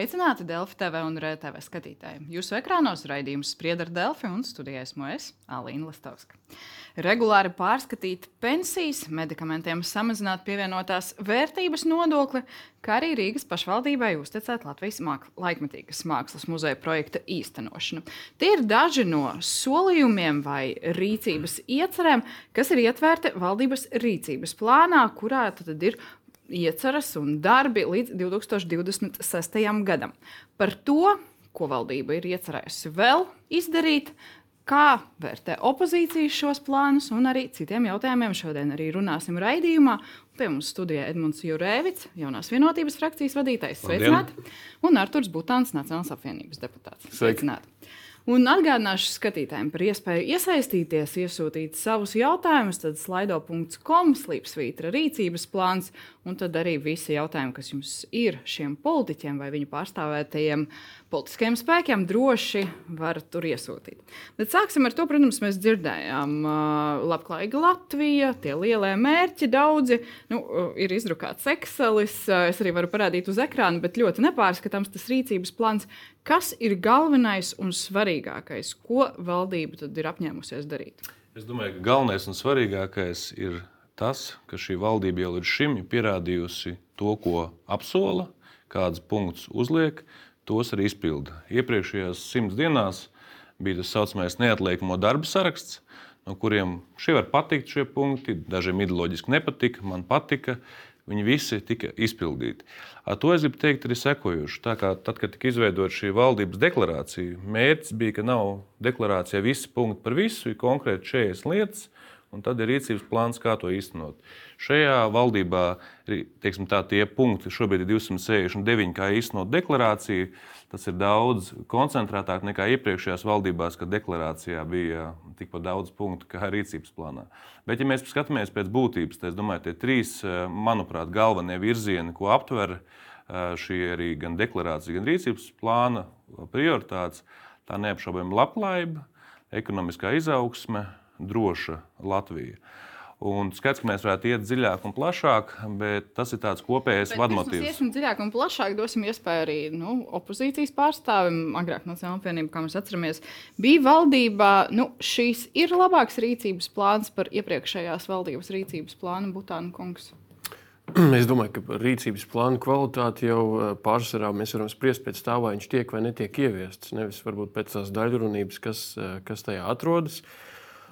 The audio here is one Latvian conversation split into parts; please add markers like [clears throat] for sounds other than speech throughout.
Sveicināti Delfi TV un RTV skatītāji. Jūsu ekrānos raidījums sprieda ar Delfi un studijā esmu es, Alīna Lastovska. Regulāri pārskatīt pensijas, medikamentiem samazināt pievienotās vērtības nodokli, kā arī Rīgas pašvaldībai uzticēt Latvijas māk laikmetīgas mākslas muzeja projekta īstenošanu. Tie ir daži no solījumiem vai rīcības iecerēm, kas ir ietverti valdības rīcības plānā, kurā tad ir ieceras un darbi līdz 2026. gadam. Par to, ko valdība ir iecerējusi vēl izdarīt, kā vērtē opozīcija šos plānus un arī citiem jautājumiem. Šodien arī runāsim raidījumā. Pie mums studijā Edmunds Jurēvits, jaunās vienotības frakcijas vadītājs, sveicināti, un Arturs Butāns, Nacionālās apvienības deputāts. Sveicināti! Un atgādināšu skatītājiem par iespēju iesaistīties, iesūtīt savus jautājumus. Tad slaido.com slīpsvītra rīcības plāns, un tad arī visi jautājumi, kas jums ir šiem politiķiem vai viņu pārstāvētajiem politiskajiem spēkiem, droši var tur iesūtīt. Bet sāksim ar to, protams, mēs dzirdējām, uh, labklājīga Latvija, tie lielie mērķi daudzi. Nu, ir izdrukāts Excelis, es arī varu parādīt uz ekrāna, bet ļoti nepārskatāms tas rīcības plāns. Kas ir galvenais un svarīgākais, ko valdība ir apņēmusies darīt? Es domāju, ka galvenais un svarīgākais ir tas, ka šī valdība jau līdz šim ir pierādījusi to, ko apsola, kādus punktus uzliek, tos arī izpilda. Iepriekšējās simts dienās bija tas saucamais neatliekamo darbu saraksts, no kuriem šie var patikt, šie punkti, dažiem ideoloģiski nepatika, man patika. Viņi visi tika izpildīti. Ar to es gribu teikt arī sekojuši. Tad, kad tika izveidota šī valdības deklarācija, mērķis bija, ka nav deklarācijā visi punkti par visu, ir konkrēti 40 lietas, un tad ir rīcības plāns, kā to īstenot. Šajā valdībā teiksim, tā, tie punkti šobrīd ir 269, kā īstenot deklarāciju. Tas ir daudz koncentrētāk nekā iepriekšējās valdībās, kad deklarācijā bija tikpat daudz punktu kā rīcības plānā. Bet, ja mēs skatāmies pēc būtības, tad es domāju, tie trīs, manuprāt, galvenie virzieni, ko aptver šī arī gan deklarācija, gan rīcības plāna prioritātes, tā neapšaubāma labklājība, ekonomiskā izaugsme, droša Latvija. Un skaidrs, ka mēs varētu iet dziļāk un plašāk, bet tas ir tāds kopējs vadmotīvs. Mēs iesim dziļāk un plašāk, dosim iespēju arī nu, opozīcijas pārstāvim. Agrāk Nacionālajā apvienībā, kā mēs atceramies, bija valdībā. Nu, šīs ir labāks rīcības plāns par iepriekšējās valdības rīcības plānu Butāna kungs. [clears throat] Es domāju, ka rīcības plānu kvalitāti jau pārsvarā mēs varam spriest pēc tā, vai viņš tiek vai netiek ieviests. Nevis varbūt pēc tās daļrunības, kas, kas tajā atrodas. Uh,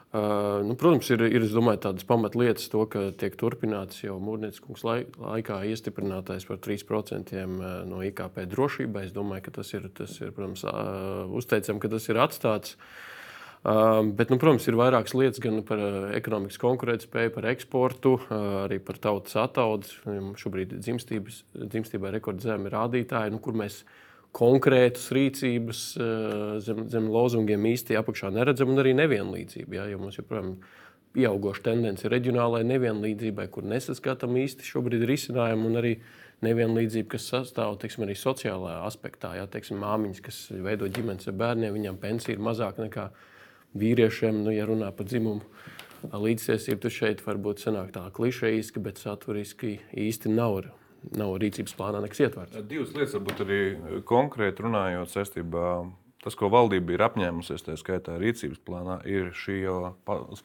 Uh, nu, protams, ir, ir domāju, tādas pamatlietas, to, ka tiek turpināts jau Mūrniecības laikā iestiprinātais par 3% no IKP drošībai. Es domāju, ka tas ir, tas ir protams, uh, uzteicami, ka tas ir atstāts. Uh, bet, nu, protams, ir vairākas lietas gan par ekonomikas konkurētspēju, par eksportu, arī par tautas attaudu. Šobrīd dzimstībā ir rekordzemi rādītāji, nu, kur mēs konkrētas rīcības eh, zem, zem lozungiem īsti apakšā neredzam, un arī nevienlīdzību. Ja, jo mums joprojām pieauguša tendence reģionālajai nevienlīdzībai, kur nesaskatām īsti šobrīd risinājumu, un arī nevienlīdzība, kas sastāv teiksim, arī sociālajā aspektā. Ja, teiksim, māmiņas, kas veido ģimenes ar bērniem, viņām pensija ir mazāka nekā vīriešiem, nu, ja runā par dzimumu. Līdztiesība tur šeit varbūt sanāk tā klišejiski, bet saturiski īsti nav nav rīcības plānā nekas ietverts. Divas lietas, varbūt arī konkrēti runājot saistībā. Tas, ko valdība ir apņēmusies, tā skaitā rīcības plānā, ir šī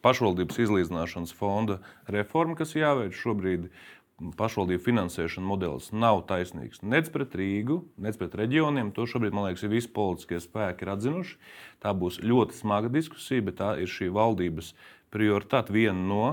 pašvaldības izlīdzināšanas fonda reforma, kas jāveic šobrīd. Pašvaldību finansēšana modelis nav taisnīgs nec pret Rīgu, nec pret reģioniem. To šobrīd, man liekas, ir visi politiskie spēki ir atzinuši. Tā būs ļoti smaga diskusija, bet tā ir šī valdības prioritāte, viena no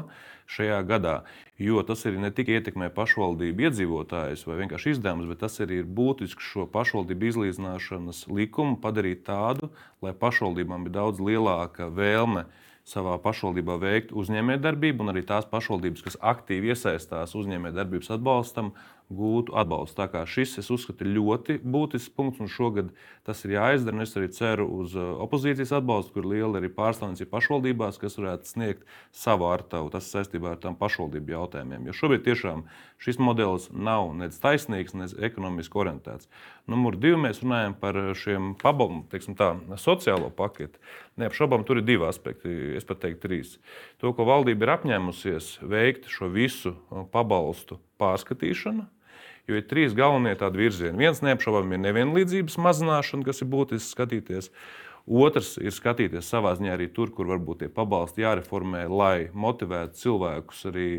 šajā gadā. Jo tas arī ne tikai ietekmē pašvaldību iedzīvotājus vai vienkārši izdevumus, bet tas arī ir būtiski šo pašvaldību izlīdzināšanas likumu padarīt tādu, lai pašvaldībām ir daudz lielāka vēlme savā pašvaldībā veikt uzņēmējdarbību, un arī tās pašvaldības, kas aktīvi iesaistās uzņēmējdarbības atbalstam, gūtu atbalstu. Tā kā šis, es uzskatu, ir ļoti būtisks punkts, un šogad tas ir jāizdara. Es arī ceru uz uh, opozīcijas atbalstu, kur liela arī pārstāvniecība pašvaldībās, kas varētu sniegt savu artavu. Tas saistībā ar tām pašvaldību jautājumiem. Jo šobrīd tiešām šis modelis nav nec taisnīgs, nec ekonomiski orientēts. Numur divi mēs runājam par šiem pabalmu, teiksim tā, sociālo paketu. Neapšaubām, tur ir divi aspekti, es pat teiktu trīs. To, ko valdība ir apņēmusies veikt šo visu uh, pabalstu pārskatīšanu, Jo ir trīs galvenie tādi virzieni. Viens neapšaubāmi ir nevienlīdzības mazināšana, kas ir būtiski skatīties. Otrs ir skatīties savā ziņā arī tur, kur varbūt tie pabalsti jāreformē, lai motivētu cilvēkus arī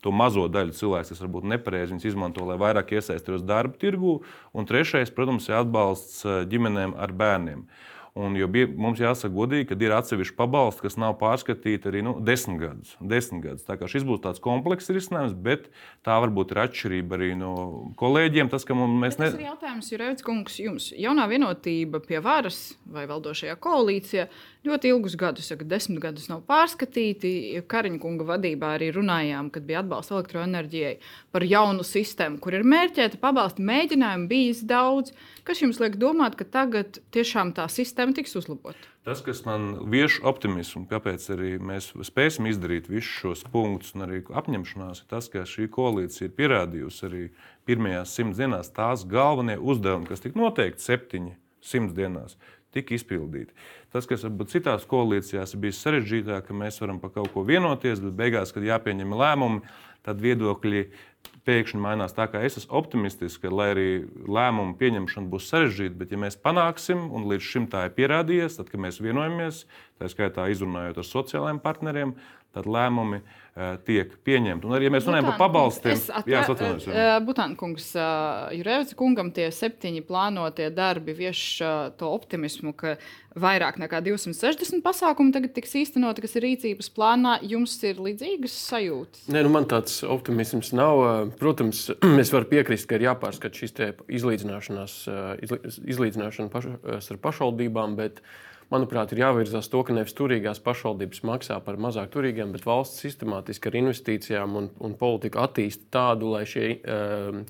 to mazo daļu cilvēku, kas varbūt nepareizi viņus izmanto, lai vairāk iesaistītos darba tirgū. Un trešais, protams, ir atbalsts ģimenēm ar bērniem. Un, jo bija, mums jāsaka godīgi, ka ir atsevišķi pabalsti, kas nav pārskatīti arī nu, desmit gadus. Desmit gadus. Tā kā šis būs tāds komplekss risinājums, bet tā varbūt ir atšķirība arī no kolēģiem. Tas, mēs ne... tas ir jautājums, Jurēvits kungs, jums jaunā vienotība pie varas vai valdošajā koalīcijā ļoti ilgus gadus, ja desmit gadus nav pārskatīti. Kariņa kunga vadībā arī runājām, kad bija atbalsts elektroenerģijai par jaunu sistēmu, kur ir mērķēta pabalsta mēģinājumi bijis daudz. Kas jums liek domāt, ka tagad tiešām tā sistēma tiks uzlabota? Tas, kas man vieš optimismu, kāpēc arī mēs spēsim izdarīt visus šos punktus un arī apņemšanās, ir tas, ka šī koalīcija ir pierādījusi arī pirmajās simts dienās tās galvenie uzdevumi, kas tika noteikti septiņi simts dienās tika izpildīti. Tas, kas varbūt citās koalīcijās bijis sarežģītāk, ka mēs varam par kaut ko vienoties, bet beigās, kad jāpieņem lēmumi, tad viedokļi pēkšņi mainās. Tā kā es esmu optimistisks, ka, lai arī lēmumu pieņemšana būs sarežģīta, bet ja mēs panāksim, un līdz šim tā ir pierādījies, tad, kad mēs vienojamies, tā skaitā izrunājot ar sociālajiem partneriem, tad lēmumi uh, tiek pieņemti. Un arī, ja mēs runājam par pabalstiem, jā, atvainojos. Uh, Butāna kungs, uh, Jurēvits kungam tie septiņi plānotie darbi vieš to optimismu, ka vairāk nekā 260 pasākumu tagad tiks īstenoti, kas ir rīcības plānā. Jums ir līdzīgas sajūtas? Nē, nu man tāds optimisms nav. Protams, [clears throat] es varu piekrist, ka ir jāpārskata šīs izlīdzināšanās, izlīdzināšana paš, ar pašvaldībām, bet uh, manuprāt, ir jāvirzās to, ka nevis turīgās pašvaldības maksā par mazāk turīgiem, bet valsts sistemātiski ar investīcijām un, un politiku attīsta tādu, lai šie, um,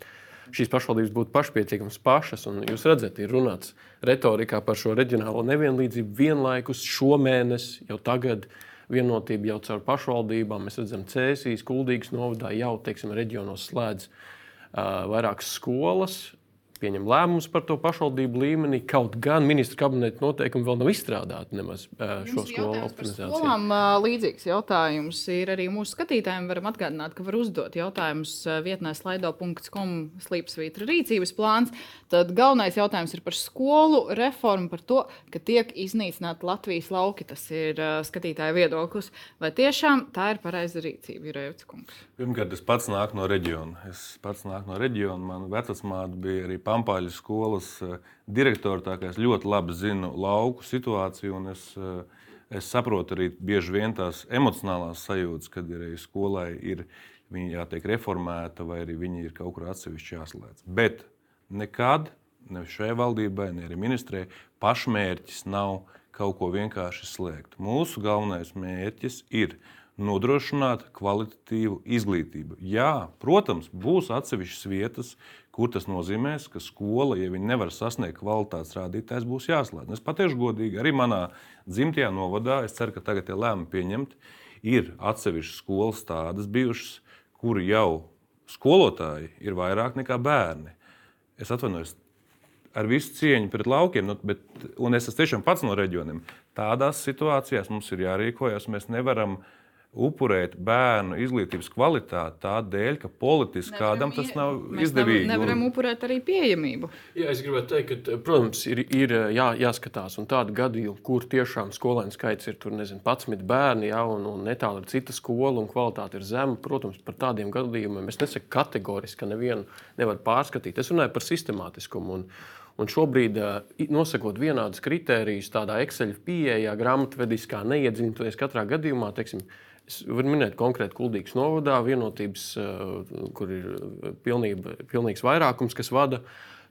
šīs pašvaldības būtu pašpietiekamas pašas. Un jūs redzat, ir runāts retorikā par šo reģionālo nevienlīdzību vienlaikus šomēnes, jau tagad. Vienotība jau caur pašvaldībām. Mēs redzam, ka Cēsīs, Kuldīgas novadā jau teiksim, reģionos slēdz uh, vairākas skolas, pieņem lēmumus par to pašvaldību līmenī. Kaut gan ministra kabineta noteikumi vēl nav izstrādāti nemaz šo skolu optimizācijā. Skolām līdzīgs jautājums ir arī mūsu skatītājiem. Varam atgādināt, ka var uzdot jautājumus vietnē slaido.com slīpsvītra rīcības plāns. Tad galvenais jautājums ir par skolu reformu, par to, ka tiek iznīcināti Latvijas lauki. Tas ir skatītāja viedoklis. Vai tiešām tā ir pareiza rīcība, Jurēvits kungs? Pirmkārt, es pats nāku no reģiona. Es pats nāku no reģiona. Man vecmāte bija arī Pampāļu skolas eh, direktora, tā kā es ļoti labi zinu lauku situāciju. Es, eh, es saprotu arī bieži vien tās emocionālās sajūtas, kad ir skolai ir jātiek reformēta, vai arī viņa ir kaut kur atsevišķi jāslēdz. Bet nekad, ne šai valdībai, ne arī ministrē, pašmērķis nav kaut ko vienkārši slēgt. Mūsu galvenais mērķis ir nodrošināt kvalitatīvu izglītību. Jā, protams, būs atsevišķas vietas, kur tas nozīmēs, ka skola, ja viņi nevar sasniegt kvalitātes rādītājs, būs jāslēdz. Es pateikšu godīgi, arī manā dzimtajā novadā, es ceru, ka tagad tie lēmumi pieņemti, ir atsevišķas skolas tādas bijušas, kur jau skolotāji ir vairāk nekā bērni. Es atvainojos, ar visu cieņu pret laukiem, nu, bet, un es esmu tiešām pats no reģioniem. Tādās situācijās mums ir jārīkojas. Mēs nevaram uh, upurēt bērnu izglītības kvalitāti tādēļ, ka politiski nevaram, kādam tas nav izdevīgi. Nevaram, nevaram upurēt arī pieejamību. Jā, es gribētu teikt, ka, protams, ir, ir jā, jāskatās, un tādu gadījumu, kur tiešām skolēnu skaits ir tur, nezinu, 11 bērni, jā, un, un netālu ir cita skola, un kvalitāte ir zema. Protams, par tādiem gadījumiem es nesaku kategoriski, ka nevienu nevar pārskatīt. Es runāju par sistemātiskumu. Un, Un šobrīd, nosakot vienādus kritērijus, tādā Excel pieejā, grāmatvediskā, neiedziļinoties katrā gadījumā, teiksim, Es varu minēt konkrēti Kuldīgas novadā, vienotības, eh, kur ir eh, pilnība, pilnīgs vairākums, kas vada.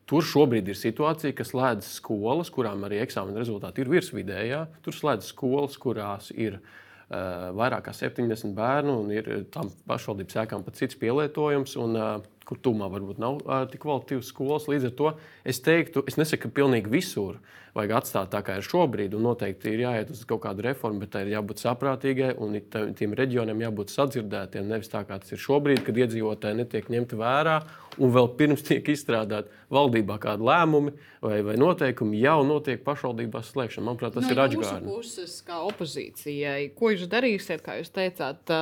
Tur šobrīd ir situācija, ka slēdz skolas, kurām arī eksāmena rezultāti ir virsvidējā. Tur slēdz skolas, kurās ir uh, vairāk kā 70 bērnu, un ir tam pašvaldības sēkām pat cits pielietojums. Un, uh, kur tūmā varbūt nav uh, tik kvalitīvas skolas. Līdz ar to es teiktu, es nesaku, ka pilnīgi visur vajag atstāt tā, kā ir šobrīd, un noteikti ir jāiet uz kaut kādu reformu, bet tai ir jābūt saprātīgai un tiem reģioniem jābūt sadzirdētiem. Nevis tā, kā tas ir šobrīd, kad iedzīvotāji netiek ņemti vērā, un vēl pirms tiek izstrādāti valdībā kādi lēmumi vai, vai noteikumi, jau notiek pašvaldībās slēgšana. Manuprāt, tas no, ir atgādājums. No puses, kā opozīcijai, ko jūs darīsiet, kā jūs teicāt,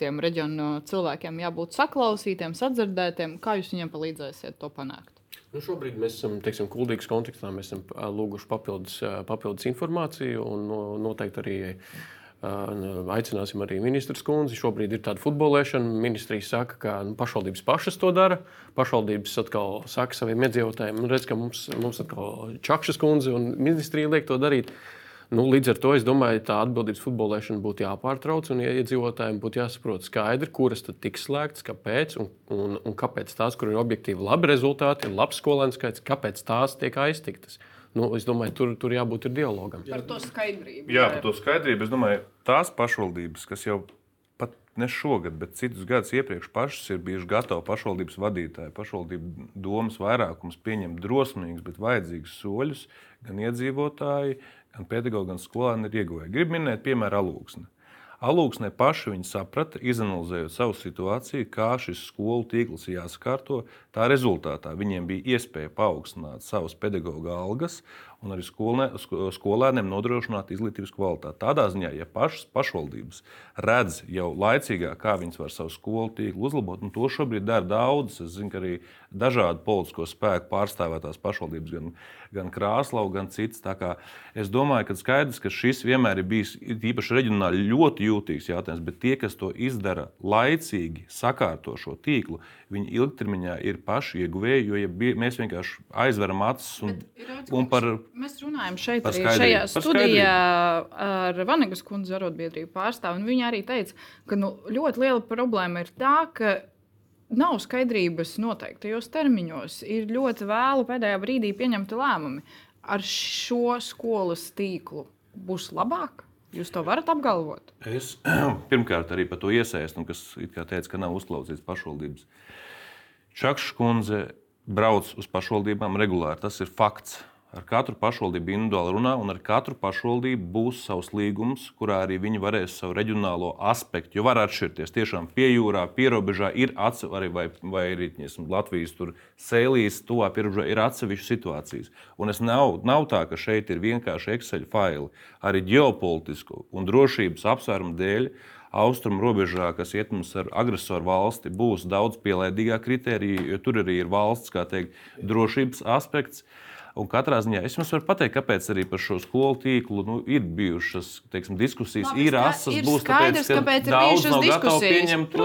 tiem reģionu cilvēkiem jābūt saklausītiem, sadzirdētiem studentiem. Kā jūs viņiem palīdzēsiet to panākt? Nu, šobrīd mēs esam teiksim, kuldīgas kontekstā. Mēs esam lūguši papildus, papildus informāciju un noteikti arī aicināsim arī ministrs kundzi. Šobrīd ir tāda futbolēšana. Ministrija saka, ka nu, pašvaldības pašas to dara. Pašvaldības atkal saka saviem iedzīvotājiem, nu, redz, ka mums, mums atkal Čakšas kundze un ministrija liek to darīt. Nu, līdz ar to es domāju, tā atbildības futbolēšana būtu jāpārtrauc un iedzīvotājiem būtu jāsaprot skaidri, kuras tad tiks slēgtas, kāpēc un, un, un kāpēc tās, kur ir objektīvi labi rezultāti, ir labs skolēnu skaits, kāpēc tās tiek aiztiktas. Nu, es domāju, tur, tur jābūt dialogam. Par to skaidrību. Jā, par to skaidrību. Es domāju, tās pašvaldības, kas jau pat ne šogad, bet citus gadus iepriekš pašas ir bijušas gatavi pašvaldības vadītāji, pašvaldību domas vairākums pieņemt drosmīgus, bet vajadzīgus soļus gan iedzīvotāji, gan pedagoģi, gan skolēni ir ieguvēji. Gribu minēt, piemēram, alūksni. Alūksnē paši viņi saprata, izanalizējot savu situāciju, kā šis skolu tīkls jāsakārto. Tā rezultātā viņiem bija iespēja paaugstināt savas pedagoģa algas un arī skolē, skolēniem nodrošināt izglītības kvalitāti. Tādā ziņā, ja pašas pašvaldības redz jau laicīgāk, kā viņas var savu skolu tīklu uzlabot, un to šobrīd dara daudzas, es zinu, ka arī dažādu politisko spēku pārstāvētās pašvaldības, gan, gan Krāslau, gan citas. Es domāju, ka skaidrs, ka šis vienmēr ir bijis īpaši reģionāli ļoti jūtīgs jautājums, bet tie, kas to izdara laicīgi, sakārto šo tīklu, viņi ilgtermiņā ir paši ieguvēji, jo ja mēs vienkārši aizveram acis un, un par Mēs runājam šeit arī šajā studijā ar Vanegas kundzi arotbiedrību pārstāvu. Viņa arī teica, ka nu, ļoti liela problēma ir tā, ka nav skaidrības noteiktajos termiņos. Ir ļoti vēlu pēdējā brīdī pieņemti lēmumi. Ar šo skolas tīklu būs labāk? Jūs to varat apgalvot? Es [clears throat] pirmkārt arī par to iesaistu, kas teica, ka nav uzklausīts pašvaldības. Čakša kundze brauc uz pašvaldībām regulāri. Tas ir fakts. Ar katru pašvaldību individuāli runā, un ar katru pašvaldību būs savs līgums, kurā arī viņi varēs savu reģionālo aspektu, jo var atšķirties. Tiešām pie jūrā, pierobežā ir atsevišķi, vai, vai arī ņesim, Latvijas sēlīs, tuvā pierobežā ir atsevišķas situācijas. Un es nav, nav tā, ka šeit ir vienkārši Excel faili. Arī ģeopolitisku un drošības apsvērumu dēļ austrumu robežā, kas iet mums ar agresoru valsti, būs daudz pielaidīgāk kritērija, jo tur arī ir valsts teikt, drošības aspekts. Un katrā ziņā es jums varu pateikt, kāpēc arī par šo skolu tīklu nu, ir bijušas teiksim, diskusijas. Labi, ir asas, ir būs skaidrs, tāpēc, kāpēc daudz nav gatavi pieņemt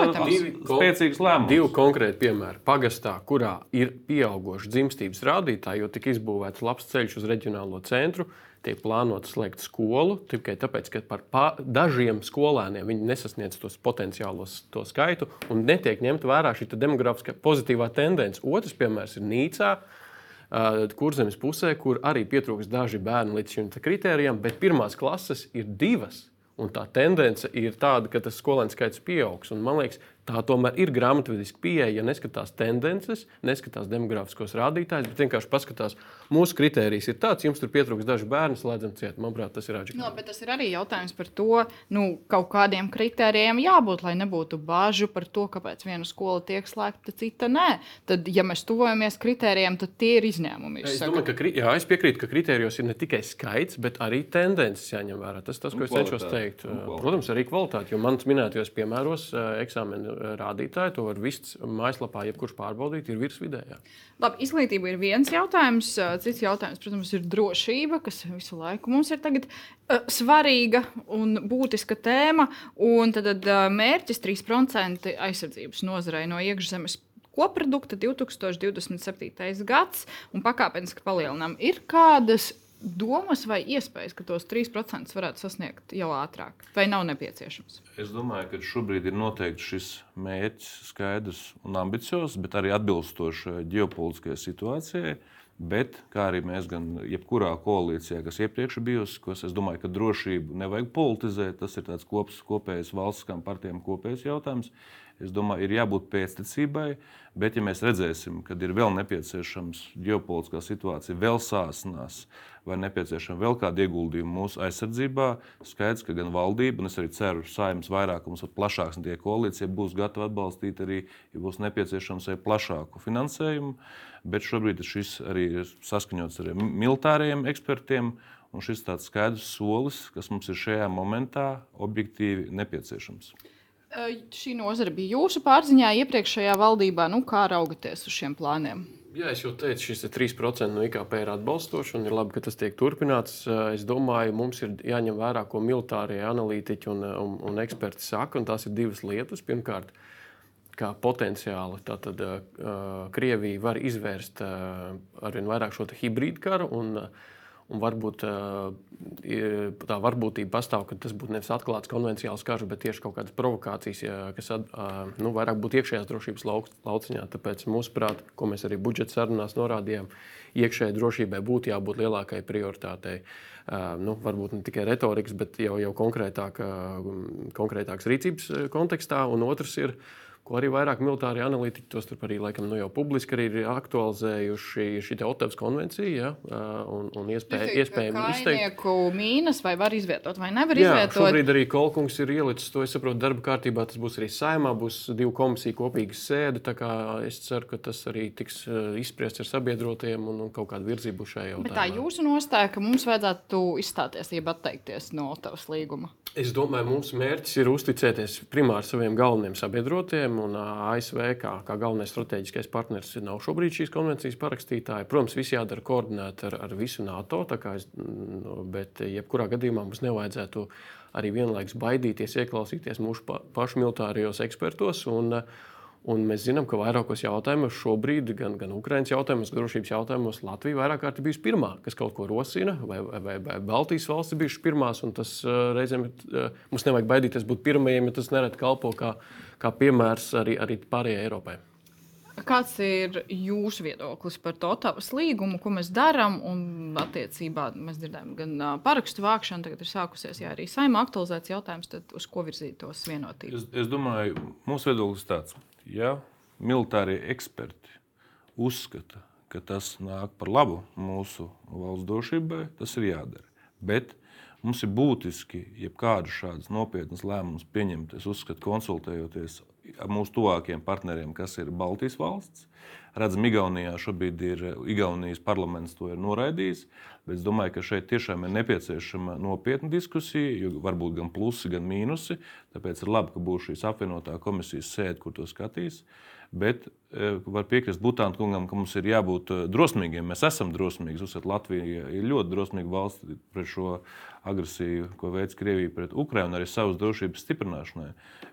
spēcīgus lēmumus. Divi konkrēti piemēri. Pagastā, kurā ir pieauguši dzimstības rādītāji, jo tika izbūvēts labs ceļš uz reģionālo centru, tiek plānots slēgt skolu tikai tāpēc, ka par dažiem skolēniem viņi nesasniedz tos potenciālos to skaitu un netiek ņemta vērā šī demografiskā pozitīvā tendence. Otrs piemērs ir Nīcā kurzemes pusē, kur arī pietrūkst daži bērni līdz šim kritērijam, bet pirmās klases ir divas. Un tā tendence ir tāda, ka tas skolēnu skaits pieaugs. Un, man liekas, tā tomēr ir grāmatvediska pieeja, ja neskatās tendences, neskatās demogrāfiskos rādītājus, bet vienkārši paskatās, mūsu kritērijs ir tāds, jums tur pietrūks daži bērni, slēdzam ciet. Manuprāt, tas ir atšķirīgi. No, bet tas ir arī jautājums par to, nu, kaut kādiem kritērijiem jābūt, lai nebūtu bāžu par to, kāpēc viena skola tiek slēgta, cita nē. Tad, ja mēs tuvojamies kritērijiem, tad tie ir izņēmumi. Es, domāju, ka, jā, es piekrītu, ka kritērijos ir ne tikai skaits, bet arī tendences jāņem vērā. Tas, tas ko es cenšos teikt. Protams, arī kvalitāte, jo manas minētajos piemēros eksāmenu rādītāji, to var viss mājaslapā, jebkurš pārbaudīt, ir virs vidējā. Labi, izglītība ir viens jautājums. Cits jautājums, protams, ir drošība, kas visu laiku mums ir tagad, uh, svarīga un būtiska tēma. Un tad uh, mērķis 3% aizsardzības nozarei no iekšzemes koprodukta 2027. gads un pakāpeniski palielinām. Ir kādas domas vai iespējas, ka tos 3% varētu sasniegt jau ātrāk, vai nav nepieciešams? Es domāju, ka šobrīd ir noteikti šis mērķis skaidrs un ambiciozs, bet arī atbilstošs ģeopolitiskajai situācijai. Bet, kā arī mēs, gan jebkurā koalīcijā, kas iepriekš bijusi, kas es domāju, ka drošību nevajag politizēt, tas ir tāds kops, kopējs valstiskām partijām kopējs jautājums. Es domāju, ir jābūt pēctecībai, bet, ja mēs redzēsim, ka ir vēl nepieciešams ģeopolitiskā situācija, vēl sāsinās, vai nepieciešama vēl kāda ieguldījuma mūsu aizsardzībā, skaidrs, ka gan valdība, un es arī ceru, ka saimnes vairākums ir plašāks un tie koalīcija būs gatava atbalstīt arī, ja būs nepieciešams plašāku finansējumu. Bet šobrīd šis arī ir saskaņots ar militāriem ekspertiem. Un šis ir tāds skaidrs solis, kas mums ir šajā momentā objektīvi nepieciešams. Šī nozara bija jūsu pārziņā iepriekšējā valdībā. Nu, kā raugaties uz šiem plāniem? Jā, es jau teicu, šis 3% no IKP ir atbalstošs un ir labi, ka tas tiek turpināts. Es domāju, mums ir jāņem vērā, ko militārie analītiķi un, un, un eksperti saka. Un tās ir divas lietas. Pirmkārt, kā potenciāli tātad, uh, Krievija var izvērst uh, arvien vairāk šo hibrīdu karu. Un, uh, Un varbūt tā varbūtība pastāv, ka tas būtu nevis atklāts konvencionāls karš, bet tieši kaut kādas provokācijas, kas nu, vairāk būtu iekšējās drošības lauciņā. Tāpēc, mūsuprāt, ko mēs arī budžeta sarunās norādījām, iekšējai drošībai būtu jābūt lielākai prioritātei. Nu, varbūt ne tikai retorikas, bet jau, jau konkrētāk, konkrētākas rīcības kontekstā. Un otrs ir ko arī vairāk militāri analītiķi, tos arī laikam, nu, jau publiski arī ir aktualizējuši šī Otavas konvencija ja, un, un iespēja, iespējami izteikt. Mīnas vai var izvietot vai nevar Jā, izvietot? Šobrīd arī Kolkungs ir ielicis to, es saprotu, darba kārtībā. Tas būs arī saimā, būs divu komisiju kopīga sēde. Es ceru, ka tas arī tiks izspriests ar sabiedrotiem un, un kaut kādu virzību šajā jautājumā. Bet tā jūsu nostāja, ka mums vajadzētu izstāties, jeb atteikties no Otavas līguma? Es domāju, mūsu mērķis ir uzticēties primāri saviem galvenajiem sabiedrotiem, un ASV kā, kā galvenais strateģiskais partneris nav šobrīd šīs konvencijas parakstītāji. Protams, viss jādara koordinēti ar, ar visu NATO, es, nu, bet jebkurā gadījumā mums nevajadzētu arī vienlaikus baidīties, ieklausīties mūsu pa, pašu militārajos ekspertos. Un, uh, Un mēs zinām, ka vairākos jautājumos šobrīd, gan, gan Ukraiņas jautājumos, gan drošības jautājumos, Latvija vairāk kārt ir bijusi pirmā, kas kaut ko rosina, vai, vai, vai Baltijas valsts ir bijušas pirmās. Tas uh, reizēm uh, mums nevajag baidīties būt pirmajiem, ja tas nereti kalpo kā, kā piemērs arī, arī pārējai Eiropai. Kāds ir jūsu viedoklis par to tāpas līgumu, ko mēs darām? Un, attiecībā, mēs dzirdējām, gan parakstu vākšana, tagad ir sākusies, ja arī saimā aktualizēts jautājums, tad uz ko virzītos vienotību? Es, es domāju, mūsu viedoklis tāds ja militārie eksperti uzskata, ka tas nāk par labu mūsu valsts drošībai, tas ir jādara. Bet mums ir būtiski, jebkādu šādas nopietnas lēmumus pieņemt. Es uzskatu, konsultējoties ar mūsu tuvākiem partneriem, kas ir Baltijas valsts. Redzam, Igaunijā šobrīd ir Igaunijas parlaments to ir noraidījis. Bet es domāju, ka šeit tiešām ir nepieciešama nopietna diskusija, jo var būt gan plusi, gan mīnusi. Tāpēc ir labi, ka būs šīs apvienotā komisijas sēde, kur to skatīs. Bet e, var piekrist Butāna kungam, ka mums ir jābūt e, drosmīgiem. Mēs esam drosmīgi. Uzsver, Latvija ir ļoti drosmīga valsts pret šo agresiju, ko veids Krievija pret Ukrajinu, arī savas drošības stiprināšanai.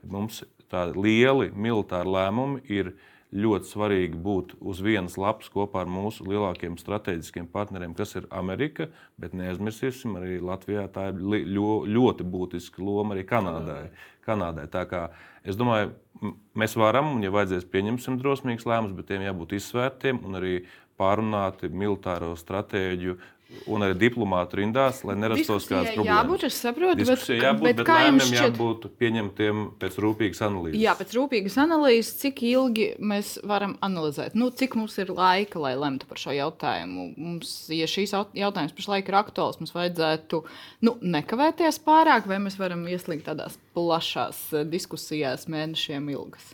Mums tādi lieli militāri lēmumi ir ļoti svarīgi būt uz vienas lapas kopā ar mūsu lielākiem strateģiskiem partneriem, kas ir Amerika. Bet neaizmirsīsim, arī Latvijā tā ir ļoti būtiska loma arī Kanādai. Kanādai. Tā kā es domāju, mēs varam, un ja vajadzēs, pieņemsim drosmīgus lēmumus, bet tiem jābūt izsvērtiem un arī pārunāti militāro stratēģiju un arī diplomātu rindās, lai nerastos kādas problēmas. Jābūt, es saprotu, Diskusija bet, jābūt, bet, bet lēmumiem šķiet... jābūt pieņemtiem pēc rūpīgas analīzes. Jā, pēc rūpīgas analīzes, cik ilgi mēs varam analizēt, nu, cik mums ir laika, lai lemtu par šo jautājumu. Mums, ja šīs jautājums pašlaik ir aktuāls, mums vajadzētu nu, nekavēties pārāk, vai mēs varam ieslīgt tādās plašās diskusijās mēnešiem ilgas.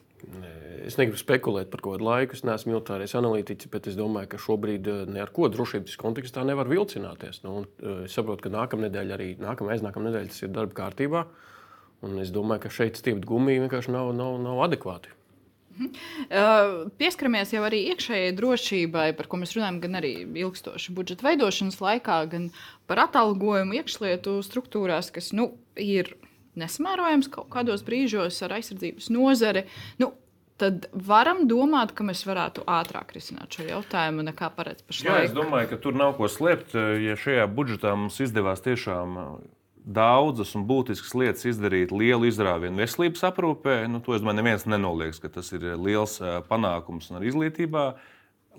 Es negribu spekulēt par kādu laiku, es neesmu militārais analītiķis, bet es domāju, ka šobrīd eh, ne ar ko drošības kontekstā nevar vilcināties. Nu, eh, es saprotu, ka nākamā nedēļa, arī nākamā aiznākamā nedēļa tas ir darba kārtībā. Un es domāju, ka šeit stiept gumiju vienkārši nav, nav, nav adekvāti. Uh, pieskaramies jau arī iekšējai drošībai, par ko mēs runājam, gan arī ilgstoši budžeta veidošanas laikā, gan par atalgojumu iekšlietu struktūrās, kas nu, ir nesamērojams kaut kādos brīžos ar aizsardzības nozari. Nu, tad varam domāt, ka mēs varētu ātrāk risināt šo jautājumu nekā paredz pašlaik. Jā, es domāju, ka tur nav ko slēpt. Ja šajā budžetā mums izdevās tiešām daudzas un būtiskas lietas izdarīt lielu izrāvienu veselības aprūpē, nu, to es domāju, neviens nenoliedz, ka tas ir liels panākums un arī izglītībā.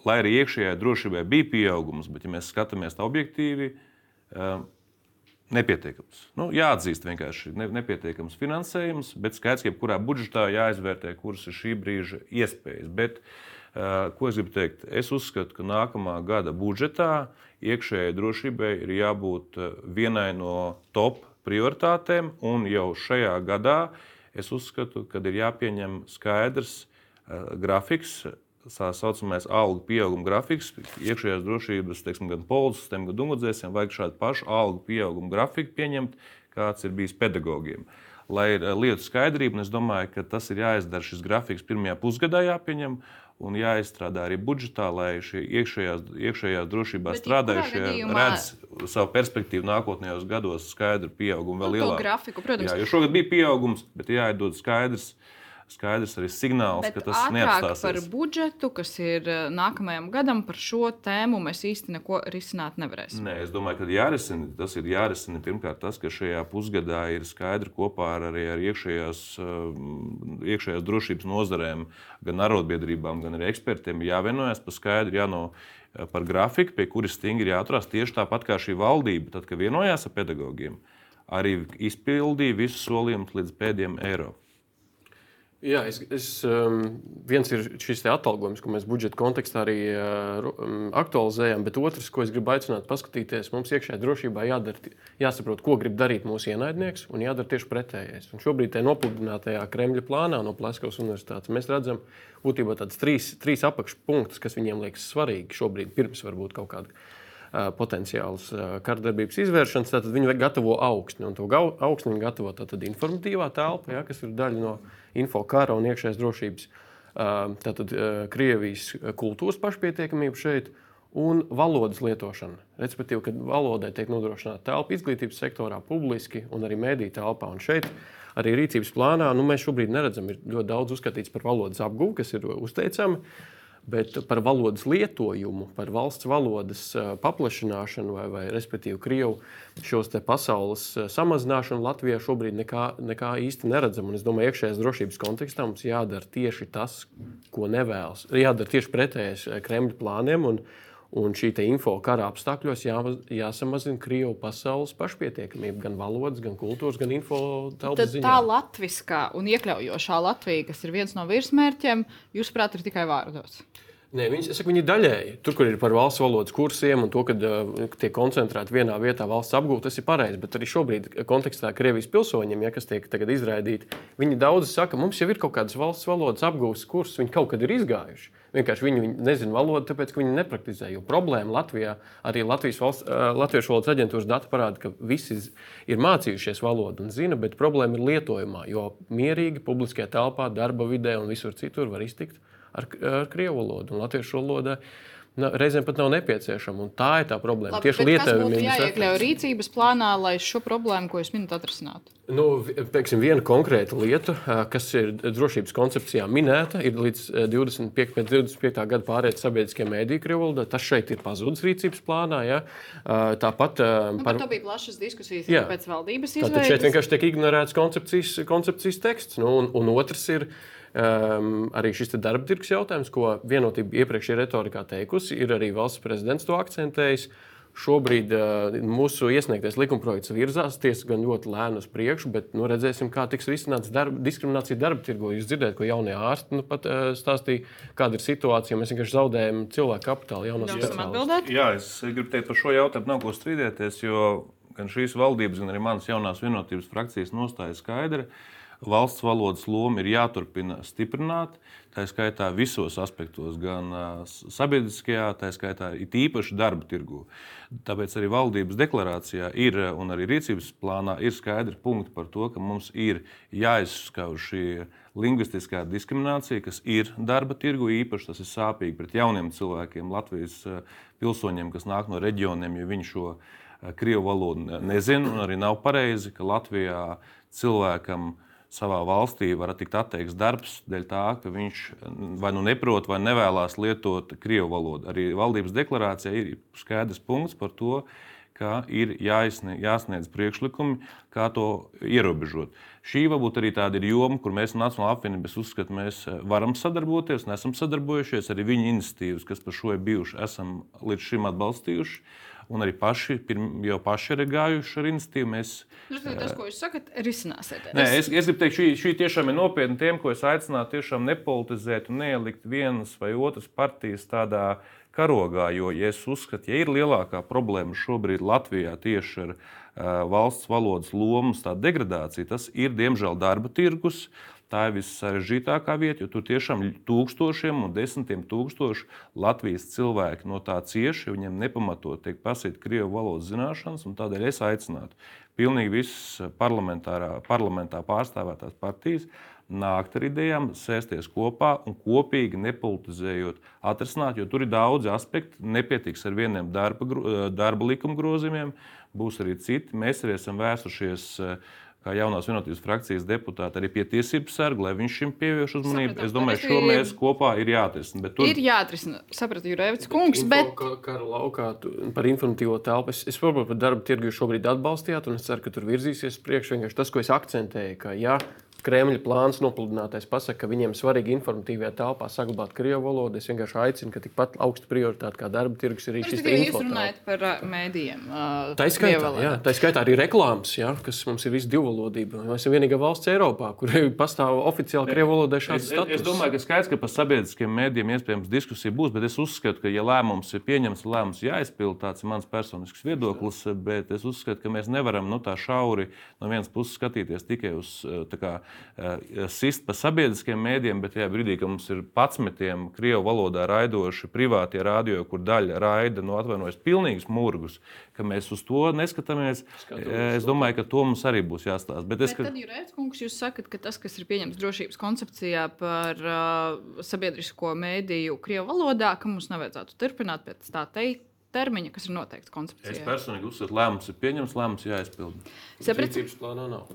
Lai arī iekšējai drošībai bija pieaugums, bet, ja mēs skatāmies objektīvi, Nepietiekams. Nu, jāatzīst, vienkārši ne, nepietiekams finansējums, bet skaidrs, ka jebkurā budžetā jāizvērtē, kuras ir šī brīža iespējas. Bet, uh, ko es gribu teikt? Es uzskatu, ka nākamā gada budžetā iekšējai drošībai ir jābūt vienai no top prioritātēm, un jau šajā gadā es uzskatu, ka ir jāpieņem skaidrs uh, grafiks tā saucamais algu pieauguma grafiks, iekšējās drošības, teiksim, gan policistiem, gan ugunsdzēsiem, vajag šādu pašu algu pieauguma grafiku pieņemt, kāds ir bijis pedagogiem. lai ir lietu skaidrība. Es domāju, ka tas ir jāizdara šis grafiks pirmajā pusgadā jāpieņem. Un jāizstrādā arī budžetā, lai šie iekšējās, iekšējās drošībā Bet strādājušie gadījumā- redz savu perspektīvu nākotnējos gados, skaidru pieaugumu, vēl Nu, lielāku. grafiku, protams. Jā, jo šogad bija pieaugums, bet jāiedod skaidrs, skaidrs arī signāls, Bet ka tas ātrāk par neapstāsies. budžetu, kas ir eh, nākamajam gadam, par šo tēmu mēs īsti neko risināt nevarēsim. Nē, es domāju, ka jārisina, tas ir jārisina pirmkārt tas, ka šajā pusgadā ir skaidri kopā ar, arī ar iekšējās, um, iekšējās drošības nozarēm, gan arotbiedrībām, gan arī ekspertiem jāvienojas par skaidru, jāno, par grafiku, pie kuras stingri jāatrast tieši tāpat kā šī valdība, tad, kad vienojās ar pedagogiem, arī izpildīja visus solījumus līdz pēdējiem eiro. Jā, es, es, um, viens ir šis atalgojums, ko mēs budžeta kontekstā arī uh, um, aktualizējam, bet otrs, ko es gribu aicināt, paskatīties, mums iekšējā drošībā jādara, jāsaprot, ko grib darīt mūsu ienaidnieks, un jādara tieši pretējais. Un šobrīd tajā nopludinātajā Kremļa plānā no Pleskavas universitātes mēs redzam būtībā tādas trīs, trīs apakšpunktus, kas viņiem liekas svarīgi šobrīd, pirms varbūt kaut kāda uh, potenciāls uh, kardarbības izvēršanas. Tad viņi gatavo augsni, to augsni viņi gatavo informatīvā telpa, ja, kas ir daļa no info kara un iekšējās drošības. Uh, Tātad uh, Krievijas kultūras pašpietiekamība šeit. Un valodas lietošana. Respektīvi, kad valodai tiek nodrošināta telpa izglītības sektorā, publiski un arī mēdīņu telpā. Un šeit arī rīcības plānā nu, mēs šobrīd neredzam, ir ļoti daudz uzskatīts par valodas apgūvu, kas ir uzteicami. Bet par valodas lietojumu, par valsts valodas paplašināšanu, vai, vai respektīvi Krievu šos pasaules samazināšanu Latvijā šobrīd nekā, nekā īsti neredzam. Un es domāju, iekšējās drošības kontekstā mums jādara tieši tas, ko nevēlas. Jādara tieši pretējais Kremļa plāniem. Un, Un šī info kara apstākļos jā, jāsamazina Krievijas pasaules pašpietiekamība, gan valodas, gan kultūras, gan info telpas ziņā. tā latviskā un iekļaujošā Latvija, kas ir viens no virsmērķiem, jūsuprāt, ir tikai vārdos. Nē, viņi, es saku, viņi daļēji. Tur, kur ir par valsts valodas kursiem un to, ka uh, tiek koncentrēti vienā vietā valsts apgūta, tas ir pareizi. Bet arī šobrīd, kontekstā Krievijas pilsoņiem, ja, kas tiek izraidīti, viņi daudzi saka, mums jau ir kaut kādas valsts valodas apgūtas kursus, viņi kaut kad ir izgājuši. Vienkārši viņi, viņi nezina valodu, tāpēc viņi nepraktizē. Jo problēma Latvijā, arī Latvijas valsts, uh, Latviešu valodas aģentūras dati parāda, ka visi ir mācījušies valodu un zina, bet problēma ir lietojumā. Jo mierīgi publiskajā telpā, darba vidē un visur citur var iztikt ar, ar krievu valodu un latviešu valodā. Na, reizēm pat nav nepieciešama. un Tā ir tā problēma. Labi, Tieši lietojumiem ir jāiekļauj rīcības plānā, lai šo problēmu, ko jūs minat, atrisinātu? Nu, teiksim, viena konkrēta lieta, kas ir drošības koncepcijā minēta, ir līdz ā, 25, pēc 25. gada pārējai sabiedriskajai mēdīju krievu valodā. Tas šeit ir pazudis rīcības plānā. Ja? Tāpat Nu, par to bija plašas diskusijas Jā. pēc valdības Tātad šeit izveides. vienkārši tiek ignorēts koncepcijas, koncepcijas teksts. Nu, un, un otrs ir um, arī šis tirgus jautājums, ko vienotība iepriekšējā retorikā teikusi. Ir arī valsts prezidents to akcentējis. Šobrīd uh, mūsu iesniegtais likumprojekts virzās tiesa gan ļoti lēni uz priekšu, bet nu, redzēsim, kā tiks risināts darba, diskriminācija darba tirgu. Jūs dzirdējāt, ko jaunie ārsti nu, pat, uh, stāstīja, kāda ir situācija. Mēs vienkārši zaudējam cilvēku kapitālu, speciālistus. atbildēt? Jā, es gribu teikt, par šo jautājumu nav ko strīdēties, jo gan šīs valdības, gan arī manas jaunās vienotības frakcijas nostāja skaidra. Valsts valodas loma ir jāturpina stiprināt, tā skaitā visos aspektos, gan sabiedriskajā, tā skaitā it īpaši darba tirgū. Tāpēc arī valdības deklarācijā ir un arī rīcības plānā ir skaidri punkti par to, ka mums ir jāizskauž šī lingvistiskā diskriminācija, kas ir darba tirgu. Īpaši tas ir sāpīgi pret jauniem cilvēkiem, Latvijas pilsoņiem, kas nāk no reģioniem, jo viņi šo krievu valodu ne- nezina. Arī nav pareizi, ka Latvijā cilvēkam savā valstī var tikt atteikts darbs dēļ tā, ka viņš vai nu neprot, vai nevēlas lietot krievu valodu. Arī valdības deklarācijā ir skaidrs punkts par to, ka ir jāizsniedz, jāsniedz priekšlikumi, kā to ierobežot. Šī varbūt arī tāda ir joma, kur mēs Nacionālajā apvienībā uzskatām, mēs varam sadarboties, un esam sadarbojušies. Arī viņu iniciatīvas, kas par šo ir bijušas, esam līdz šim atbalstījuši. Un arī paši, pirm, jau paši ir gājuši ar iniciatīvu. Mēs, Nu, tad Tas, ko jūs sakat, risināsiet. Nē, es, es gribu teikt, šī, šī tiešām ir nopietna tēma, ko es aicinātu tiešām nepolitizēt un neielikt vienas vai otras partijas tādā karogā. Jo, ja es uzskatu, ja ir lielākā problēma šobrīd Latvijā tieši ar uh, valsts valodas lomas degradāciju, tas ir diemžēl darba tirgus. Tā ir vissarežģītākā vieta, jo tur tiešām tūkstošiem un desmitiem tūkstoši Latvijas cilvēki no tā cieši. Viņiem nepamatot tiek prasīta krievu valodas zināšanas, tādēļ es aicinātu pilnīgi visas parlamentā pārstāvētās partijas nākt ar idejām, sēsties kopā un kopīgi nepolitizējot, atrisināt, jo tur ir daudzi aspekti. Nepietiks ar vieniem darba, darba likuma grozījumiem, būs arī citi. Mēs arī esam vērsušies kā jaunās vienotības frakcijas deputāti, arī pie tiesību sarga, lai viņš šim pievērš uzmanību. Sapratam, es domāju, ka šo mēs kopā ir jāatrisina. Tur... Ir jāatrisina, sapratu, Jurēvits kungs, bet. Info, kara laukā par informatīvo telpu. Es, es varbūt par darba tirgu šobrīd atbalstījāt, un es ceru, ka tur virzīsies priekš. Vienkārši tas, ko es akcentēju, ka jā, ja Kremļa plāns nopludinātais pasaka, ka viņiem svarīgi informatīvajā telpā saglabāt krievu valodu. Es vienkārši aicinu, ka tikpat augsta prioritāte kā darba tirgus ir šis info. Jūs runājat par mēdījiem. Uh, tā skaitā, jā, tā skaitā arī reklāmas, jā, kas mums ir visi divvalodība. Mēs esam vienīgā valsts Eiropā, kur [laughs] pastāv oficiāli krievu valodai šāds status. Es, es domāju, ka skaidrs, ka par sabiedriskiem mēdījiem iespējams diskusija būs, bet es uzskatu, ka ja lēmums ir pieņemts, lēmums jāizpild, tāds ir mans personisks viedoklis, bet es uzskatu, ka mēs nevaram nu, tā šauri no vienas puses skatīties tikai uz kā, sist pa sabiedriskiem mēdiem, bet tajā brīdī, kad mums ir patsmetiem krievu valodā raidoši privātie radio, kur daļa raida, no nu, atvainojas, pilnīgs murgus, ka mēs uz to neskatāmies. Skatos, eh, es domāju, ka to mums arī būs jāstāsta. Bet, bet es, ka... tad, Jurēts, kungs, jūs sakat, ka tas, kas ir pieņemts drošības koncepcijā par uh, sabiedrisko mēdīju krievu valodā, ka mums nevajadzētu turpināt pēc tā teikt termiņa, kas ir noteikts koncepcijā. Es personīgi uzskatu, ka lēmums ir pieņemts, lēmums jāizpild. Sapratu, plānā nav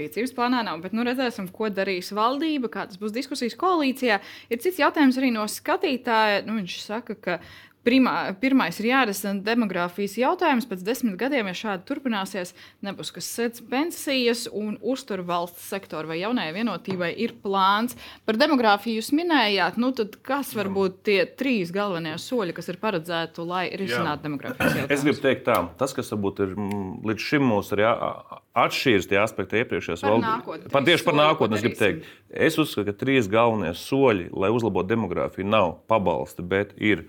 rīcības plānā nav. Bet nu, redzēsim, ko darīs valdība, kādas būs diskusijas koalīcijā. Ir cits jautājums arī no skatītāja. Nu, viņš saka, ka Primā, pirmais ir jārisina demogrāfijas jautājums. Pēc desmit gadiem, ja šādi turpināsies, nebūs kas sēdz pensijas un uztur valsts sektoru vai jaunajai vienotībai ir plāns. Par demogrāfiju jūs minējāt, nu tad kas var būt tie trīs galvenie soļi, kas ir paredzēti, lai risinātu demogrāfijas jautājumu? [laughs] Es gribu teikt tā, tas, kas varbūt ir līdz šim mūs arī atšķīras tie aspekti iepriekšējās valdībās. Pat tieši par nākotni es gribu teikt. Es uzskatu, ka trīs galvenie soļi, lai uzlabotu demogrāfiju, nav pabalsti, bet ir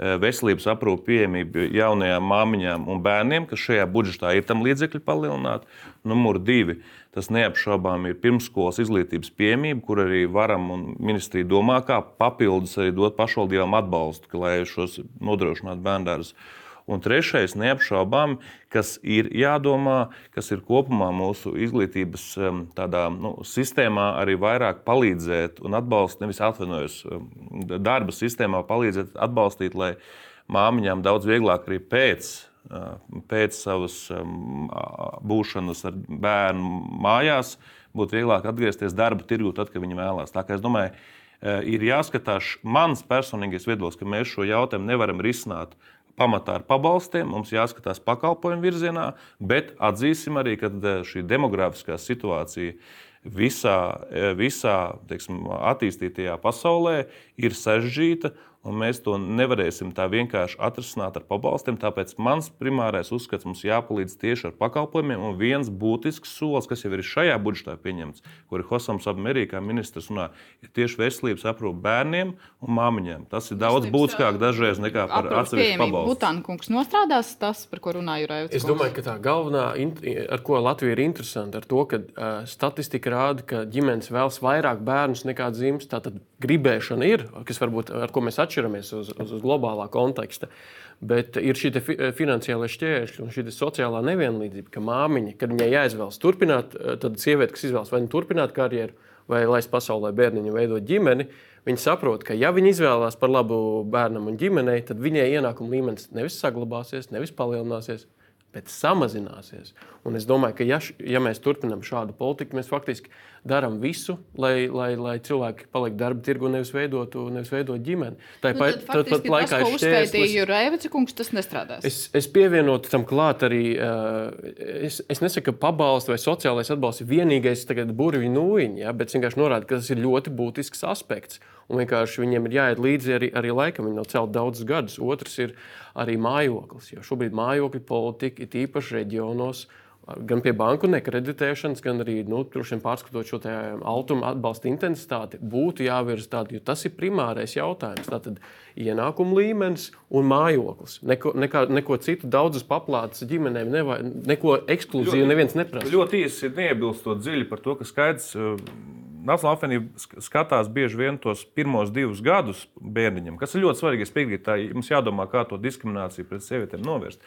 veselības aprūpe pieejamība jaunajām māmiņām un bērniem, kas šajā budžetā ir tam līdzekļi palielināti. Numur divi, tas neapšaubām ir pirmsskolas izglītības pieejamība, kur arī varam un ministrija domā, kā papildus arī dot pašvaldībām atbalstu, lai šos nodrošinātu bērndārus. Un trešais, neapšaubām, kas ir jādomā, kas ir kopumā mūsu izglītības tādā, nu, sistēmā, arī vairāk palīdzēt un atbalstīt, nevis atvainojos, darba sistēmā palīdzēt, atbalstīt, lai māmiņām daudz vieglāk arī pēc pēc savas būšanas ar bērnu mājās, būtu vieglāk atgriezties darba tirgū, tad, kad viņi vēlās. Tā kā es domāju, ir jāskatās, mans personīgais viedoklis, ka mēs šo jautājumu nevaram risināt pamatā ar pabalstiem, mums jāskatās pakalpojumu virzienā, bet atzīsim arī, ka eh, šī demogrāfiskā situācija visā, eh, visā teiksim, attīstītajā pasaulē ir sarežģīta un mēs to nevarēsim tā vienkārši atrisināt ar pabalstiem. Tāpēc mans primārais uzskats mums jāpalīdz tieši ar pakalpojumiem. Un viens būtisks solis, kas jau ir šajā budžetā pieņemts, kur ir Hosams Amerikā ministrs runā, ir tieši veselības aprūpe bērniem un māmiņām. Tas ir daudz būtiskāk dažreiz nekā par atsevišķu pabalstu. Butāna kungs nostrādās tas, par ko runāju Raivs. Es domāju, ka tā galvenā, ar ko Latvija ir interesanta, ar to, ka uh, statistika rāda, ka ģimenes vēlas vairāk bērnus nekā dzimst. Tātad gribēšana ir, kas varbūt ar ko mēs atšķiramies atšķiramies uz, uz, uz globālā konteksta. Bet ir šī fi, finansiālā šķēršļa un šī sociālā nevienlīdzība, ka māmiņa, kad viņai jāizvēlas turpināt, tad sieviete, kas izvēlas vai nu turpināt karjeru, vai laist pasaulē bērniņu, veidot ģimeni, viņa saprot, ka ja viņa izvēlās par labu bērnam un ģimenei, tad viņai ienākuma līmenis nevis saglabāsies, nevis palielināsies, bet samazināsies. Un es domāju, ka ja, ja mēs turpinām šādu politiku, mēs faktiski darām visu, lai, lai, lai cilvēki paliktu darba tirgu, nevis veidotu, nevis veidotu ģimeni. Tā nu, tad, tad, pat laikā tas, ko uzskaitīja Rēvica kungs, tas nestrādās. Es, es pievienotu tam klāt arī, es, es nesaku, ka pabalsts vai sociālais atbalsts ir vienīgais burvju nūjiņš, ja, bet vienkārši norāda, ka tas ir ļoti būtisks aspekts. Un vienkārši viņiem ir jāiet līdzi arī, arī laikam. Viņi nav celti daudzus gadus. Otrs ir arī mājoklis. Jo šobrīd mājokļu politika ir īpaši reģionos gan pie banku nekreditēšanas, gan arī nu, pārskatot šo altuma atbalsta intensitāti, būtu jāvirza tāda, jo tas ir primārais jautājums. Tātad ienākuma līmenis un mājoklis. Neko, nekā, neko citu daudzas paplātes ģimenēm, neva, neko ekskluzīvu neviens neprasa. Ļoti īsi neiebilstot dziļi par to, ka skaidrs Nacionāla apvienība skatās bieži vien tos pirmos divus gadus bērniņam, kas ir ļoti svarīgi. Es piekrītu, tā mums jādomā, kā to diskrimināciju pret sievietēm novērst.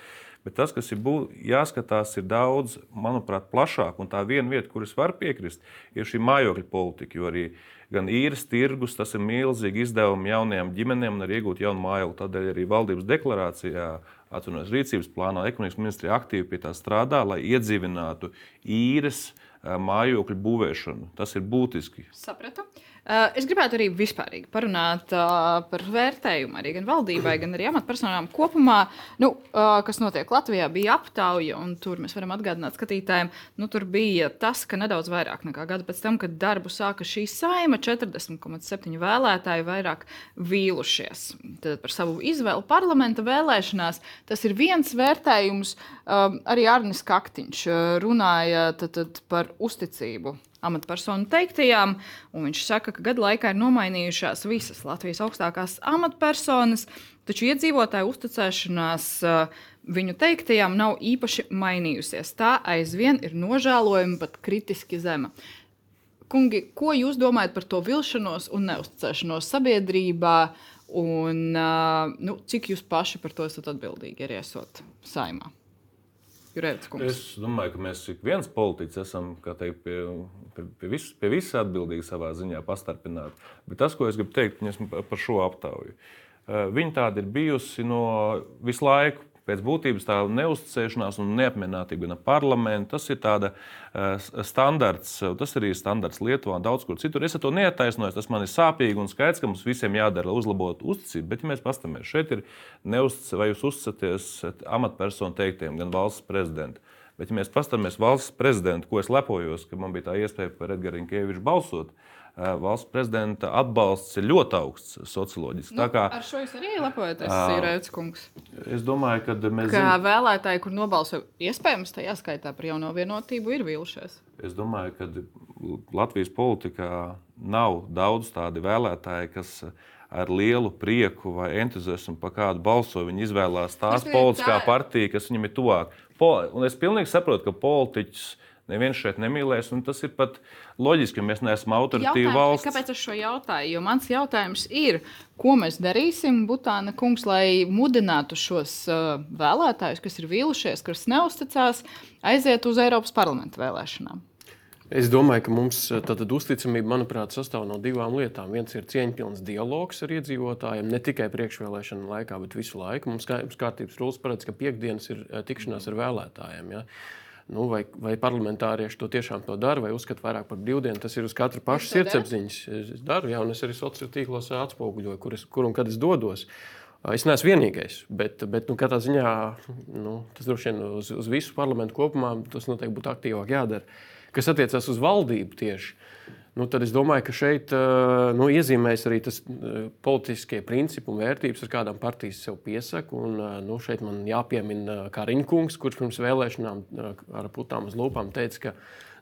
Bet tas, kas ir būt, jāskatās, ir daudz, manuprāt, plašāk. Un tā viena vieta, kuras var piekrist, ir šī mājokļa politika. Jo arī gan īres tirgus, tas ir milzīgi izdevumi jaunajām ģimenēm un arī iegūt jaunu mājokli. Tādēļ arī valdības deklarācijā, atvainojos, rīcības plānā, ekonomikas ministrija aktīvi pie tā strādā, lai iedzīvinātu īres mājokļu būvēšanu. Tas ir būtiski. Sapratu. Uh, es gribētu arī vispārīgi parunāt uh, par vērtējumu arī gan valdībai, gan arī amatpersonām kopumā. Nu, uh, kas notiek Latvijā, bija aptauja, un tur mēs varam atgādināt skatītājiem, nu, tur bija tas, ka nedaudz vairāk nekā gadu pēc tam, kad darbu sāka šī saima, 40,7 vēlētāji vairāk vīlušies tad par savu izvēlu parlamenta vēlēšanās. Tas ir viens vērtējums. Um, arī Arnis Kaktiņš runāja tad, tad par uzticību amatpersonu teiktajām. Viņš saka, ka gadu laikā ir nomainījušās visas Latvijas augstākās amatpersonas, taču iedzīvotāju uzticēšanās uh, viņu teiktajām nav īpaši mainījusies. Tā aizvien ir nožēlojama, pat kritiski zema. Kungi, ko jūs domājat par to vilšanos un neusticēšanos sabiedrībā? Un, uh, nu, cik jūs paši par to esat atbildīgi, arī esot saimā? Es domāju, ka mēs ik viens politiķis esam teikt, pie, pie, pie, vis, pie visa atbildīgi savā ziņā pastarpināt. Bet tas, ko es gribu teikt par šo aptauju, eh, viņa tāda ir bijusi no visu laiku pēc būtības tā neusticēšanās un neapmierinātība ar parlamentu. Tas ir tāds uh, standarts, tas arī ir standarts Lietuvā un daudz kur citur. Es to neattaisnoju, tas man ir sāpīgi un skaidrs, ka mums visiem jādara, lai uzlabotu uzticību. Bet, ja mēs paskatāmies, šeit ir neusticība, vai jūs uzticaties amatpersonu teiktiem, gan valsts prezidentam. Bet, ja mēs paskatāmies valsts prezidentu, ko es lepojos, ka man bija tā iespēja par Edgars Rinkēviču balsot, Eh, valsts prezidenta atbalsts ir ļoti augsts socioloģiski. Nu, kā, ar šo jūs arī lepojaties, uh, Rēvits kungs. Es domāju, ka mēs. Kā zin... vēlētāji, kur nobalso, iespējams, tajā skaitā par jauno vienotību, ir vīlušies. Es domāju, ka Latvijas politikā nav daudz tādu vēlētāju, kas ar lielu prieku vai entuziasmu par kādu balso. Viņi izvēlās tās politiskā tā... partija, kas viņam ir tuvāk. Un es pilnīgi saprotu, ka politiķis Neviens šeit nemīlēs, un tas ir pat loģiski, ka mēs neesam autoritīva valsts. Kāpēc es šo jautāju? Jo mans jautājums ir, ko mēs darīsim, Butāna kungs, lai mudinātu šos uh, vēlētājus, kas ir vīlušies, kas neusticās, aiziet uz Eiropas parlamenta vēlēšanām? Es domāju, ka mums uh, tāda uzticamība, manuprāt, sastāv no divām lietām. Viens ir cieņpilns dialogs ar iedzīvotājiem, ne tikai priekšvēlēšana laikā, bet visu laiku. Mums kārtības rūlis paredz, ka piekdienas ir uh, tikšanās ar vēlētājiem. Ja? Nu, vai, vai parlamentārieši to tiešām to dara, vai uzskata vairāk par brīvdienu, tas ir uz katra paša sirdsapziņas. Es daru, jā, un es arī sociālos tīklos atspoguļoju, kur, es, kur un kad es dodos. Es neesmu vienīgais, bet, bet nu, katrā ziņā nu, tas droši vien uz, uz visu parlamentu kopumā tas noteikti būtu aktīvāk jādara. Kas attiecas uz valdību tieši, nu, tad es domāju, ka šeit nu, iezīmēs arī tas politiskie principi un vērtības, ar kādām partijas sev piesaka. Un, nu, šeit man jāpiemina Kariņkungs, kurš pirms vēlēšanām ar putām uz lūpām teica, ka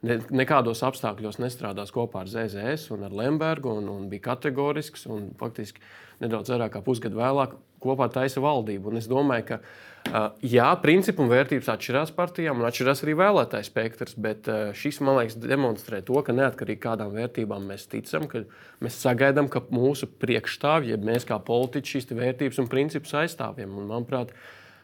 ne, nekādos apstākļos nestrādās kopā ar ZZS un ar Lembergu un, un bija kategorisks. Un, faktiski nedaudz vairāk kā pusgadu vēlāk kopā taisa valdību. Un es domāju, ka jā, principi un vērtības atšķirās partijām un atšķirās arī vēlētāju spektrs, bet uh, šis, man liekas, demonstrē to, ka neatkarīgi kādām vērtībām mēs ticam, ka mēs sagaidām, ka mūsu priekšstāvji, ja mēs kā politiķi šīs vērtības un principus aizstāvjam. Un, manuprāt,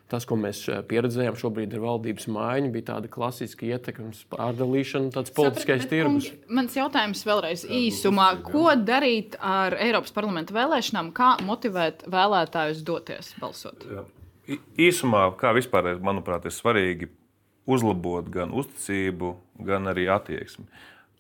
tas, ko mēs uh, pieredzējām šobrīd ar valdības maiņu, bija tāda klasiska ietekmes pārdalīšana, tāds politiskais tirgus. Mans jautājums vēlreiz īsumā. Ko darīt ar Eiropas parlamenta vēlēšanām? Kā motivēt vēlētājus doties balsot? Īsumā, kā vispār, manuprāt, ir svarīgi uzlabot gan uzticību, gan arī attieksmi.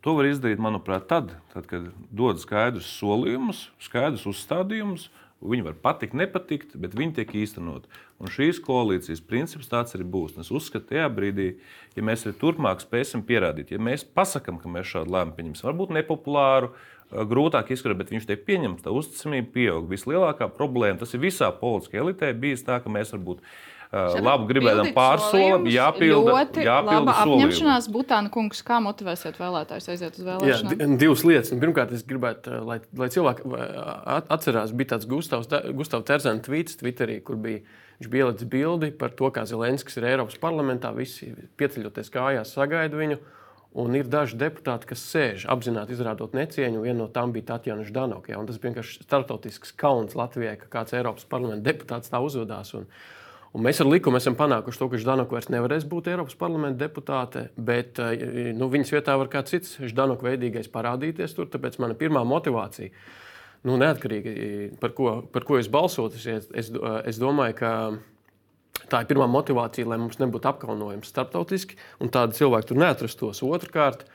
To var izdarīt, manuprāt, tad, tad kad dod skaidrus solījumus, skaidrus uzstādījumus. Viņi var patikt, nepatikt, bet viņi tiek īstenot. Un šīs koalīcijas princips tāds arī būs. Un es uzskatu, tajā brīdī, ja mēs arī turpmāk spēsim pierādīt, ja mēs pasakām, ka mēs šādu lēmumu pieņemsim, varbūt nepopulāru, grūtāk izskatīt, bet viņš tiek pieņemts, tā uzticamība pieaug. Vislielākā problēma tas ir visā politiskajā elitē bijis tā, ka mēs varbūt labu gribējām pārsolam, jāpilda, ļoti jāpilda laba apņemšanās. Butāna kungs, kā motivēsiet vēlētājus aiziet uz vēlēšanām? Jā, divas lietas. Pirmkārt, es gribētu, lai, lai cilvēki atcerās, bija tāds Gustavs, Gustavs Terzena tvīts Twitterī, kur bija Viņš bija ielicis bildi par to, kā Zelenskis ir Eiropas parlamentā. Visi pieceļoties kājās, sagaida viņu. Un ir daži deputāti, kas sēž apzināti izrādot necieņu. Viena no tām bija Tatjana Ždanoka. Ja, tas bija vienkārši startautisks kauns Latvijai, ka kāds Eiropas parlamenta deputāts tā uzvedās. Un, un mēs ar likumu esam panākuši to, ka Ždanoka vairs nevarēs būt Eiropas parlamenta deputāte, bet nu, viņas vietā var kāds cits Ždanoka veidīgais parādīties tur. Tāpēc mana pirmā motivācija, nu, neatkarīgi par ko, par ko es balsotu, es, es, es domāju, ka Tā ir pirmā motivācija, lai mums nebūtu apkaunojums starptautiski, un tādi cilvēki tur neatrastos. Otrakārt,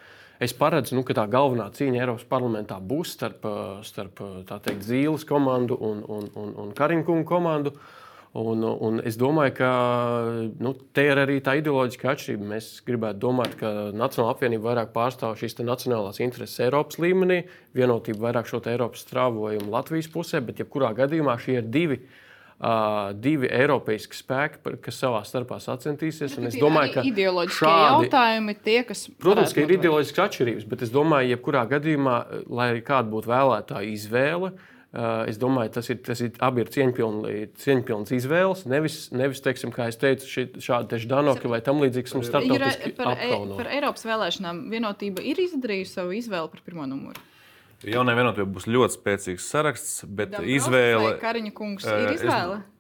es paredzu, nu, ka tā galvenā cīņa Eiropas parlamentā būs starp, starp teikt, Zīles komandu un, un, un, un Kariņkungu komandu. Un, un es domāju, ka nu, te ir arī tā ideoloģiska atšķirība. Mēs gribētu domāt, ka Nacionāla apvienība vairāk pārstāv šīs nacionālās intereses Eiropas līmenī, vienotība vairāk šo Eiropas strāvojumu Latvijas pusē, bet jebkurā gadījumā šie ir divi uh, divi eiropeiski spēki, kas savā starpā sacentīsies. Es domāju, ka ideoloģiskie šādi, jautājumi tie, kas. Protams, ka ir ideoloģiskas atšķirības, bet es domāju, ka jebkurā gadījumā, lai arī kāda būtu vēlētāja izvēle, uh, es domāju, tas ir, tas ir abi ir cieņpilns izvēles. Nevis, nevis teiksim, kā es teicu, šī, šādi Danoki vai tam līdzīgs mums starptautiski par, e- apkauno. Par Eiropas vēlēšanām vienotība ir izdarījusi savu izvēli par pirmo numuru. Jaunai vienotībai būs ļoti spēcīgs saraksts, bet Dabros izvēle. Kariņa kungs ir izvēle. Es,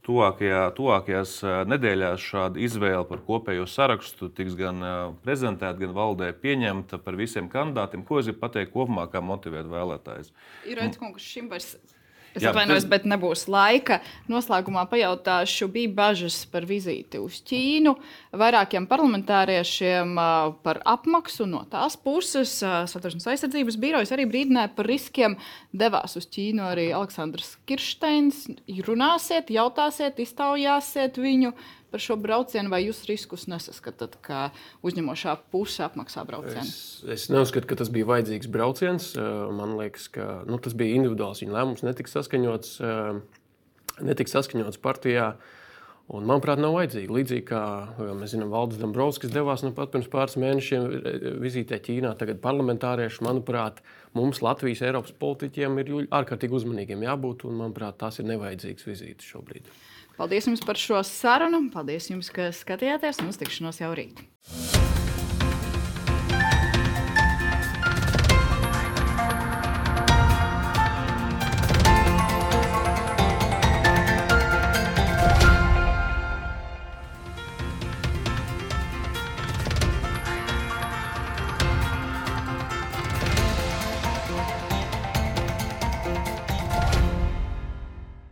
Tuvākajā, tuvākajās nedēļās šāda izvēle par kopējo sarakstu tiks gan prezentēta, gan valdē pieņemta par visiem kandidātiem. Ko es gribu pateikt kopumā, kā motivēt vēlētājus? Ir redzams, ka šim vairs Es atvainojos, bet nebūs laika. Noslēgumā pajautāšu, bija bažas par vizīti uz Ķīnu. Vairākiem parlamentāriešiem par apmaksu no tās puses. Satversmes aizsardzības birojas arī brīdināja par riskiem. Devās uz Ķīnu arī Aleksandrs Kirsteins. Runāsiet, jautāsiet, iztaujāsiet viņu par šo braucienu, vai jūs riskus nesaskatāt, ka uzņemošā puse apmaksā braucienu? Es, es neuzskatu, ka tas bija vajadzīgs brauciens. Man liekas, ka nu, tas bija individuāls viņa lēmums, netika saskaņots, netika saskaņots partijā. Un, manuprāt, nav vajadzīgi. Līdzīgi kā mēs zinām, Valdis Dombrovskis devās nu, pirms pāris mēnešiem vizītē Ķīnā. Tagad parlamentārieši, manuprāt, mums, Latvijas, Eiropas politiķiem, ir ārkārtīgi uzmanīgiem jābūt. Un, manuprāt, tās ir nevajadzīgas vizītes šobrīd. Paldies jums par šo sarunu. Paldies jums, ka skatījāties un uz tikšanos jau rīt.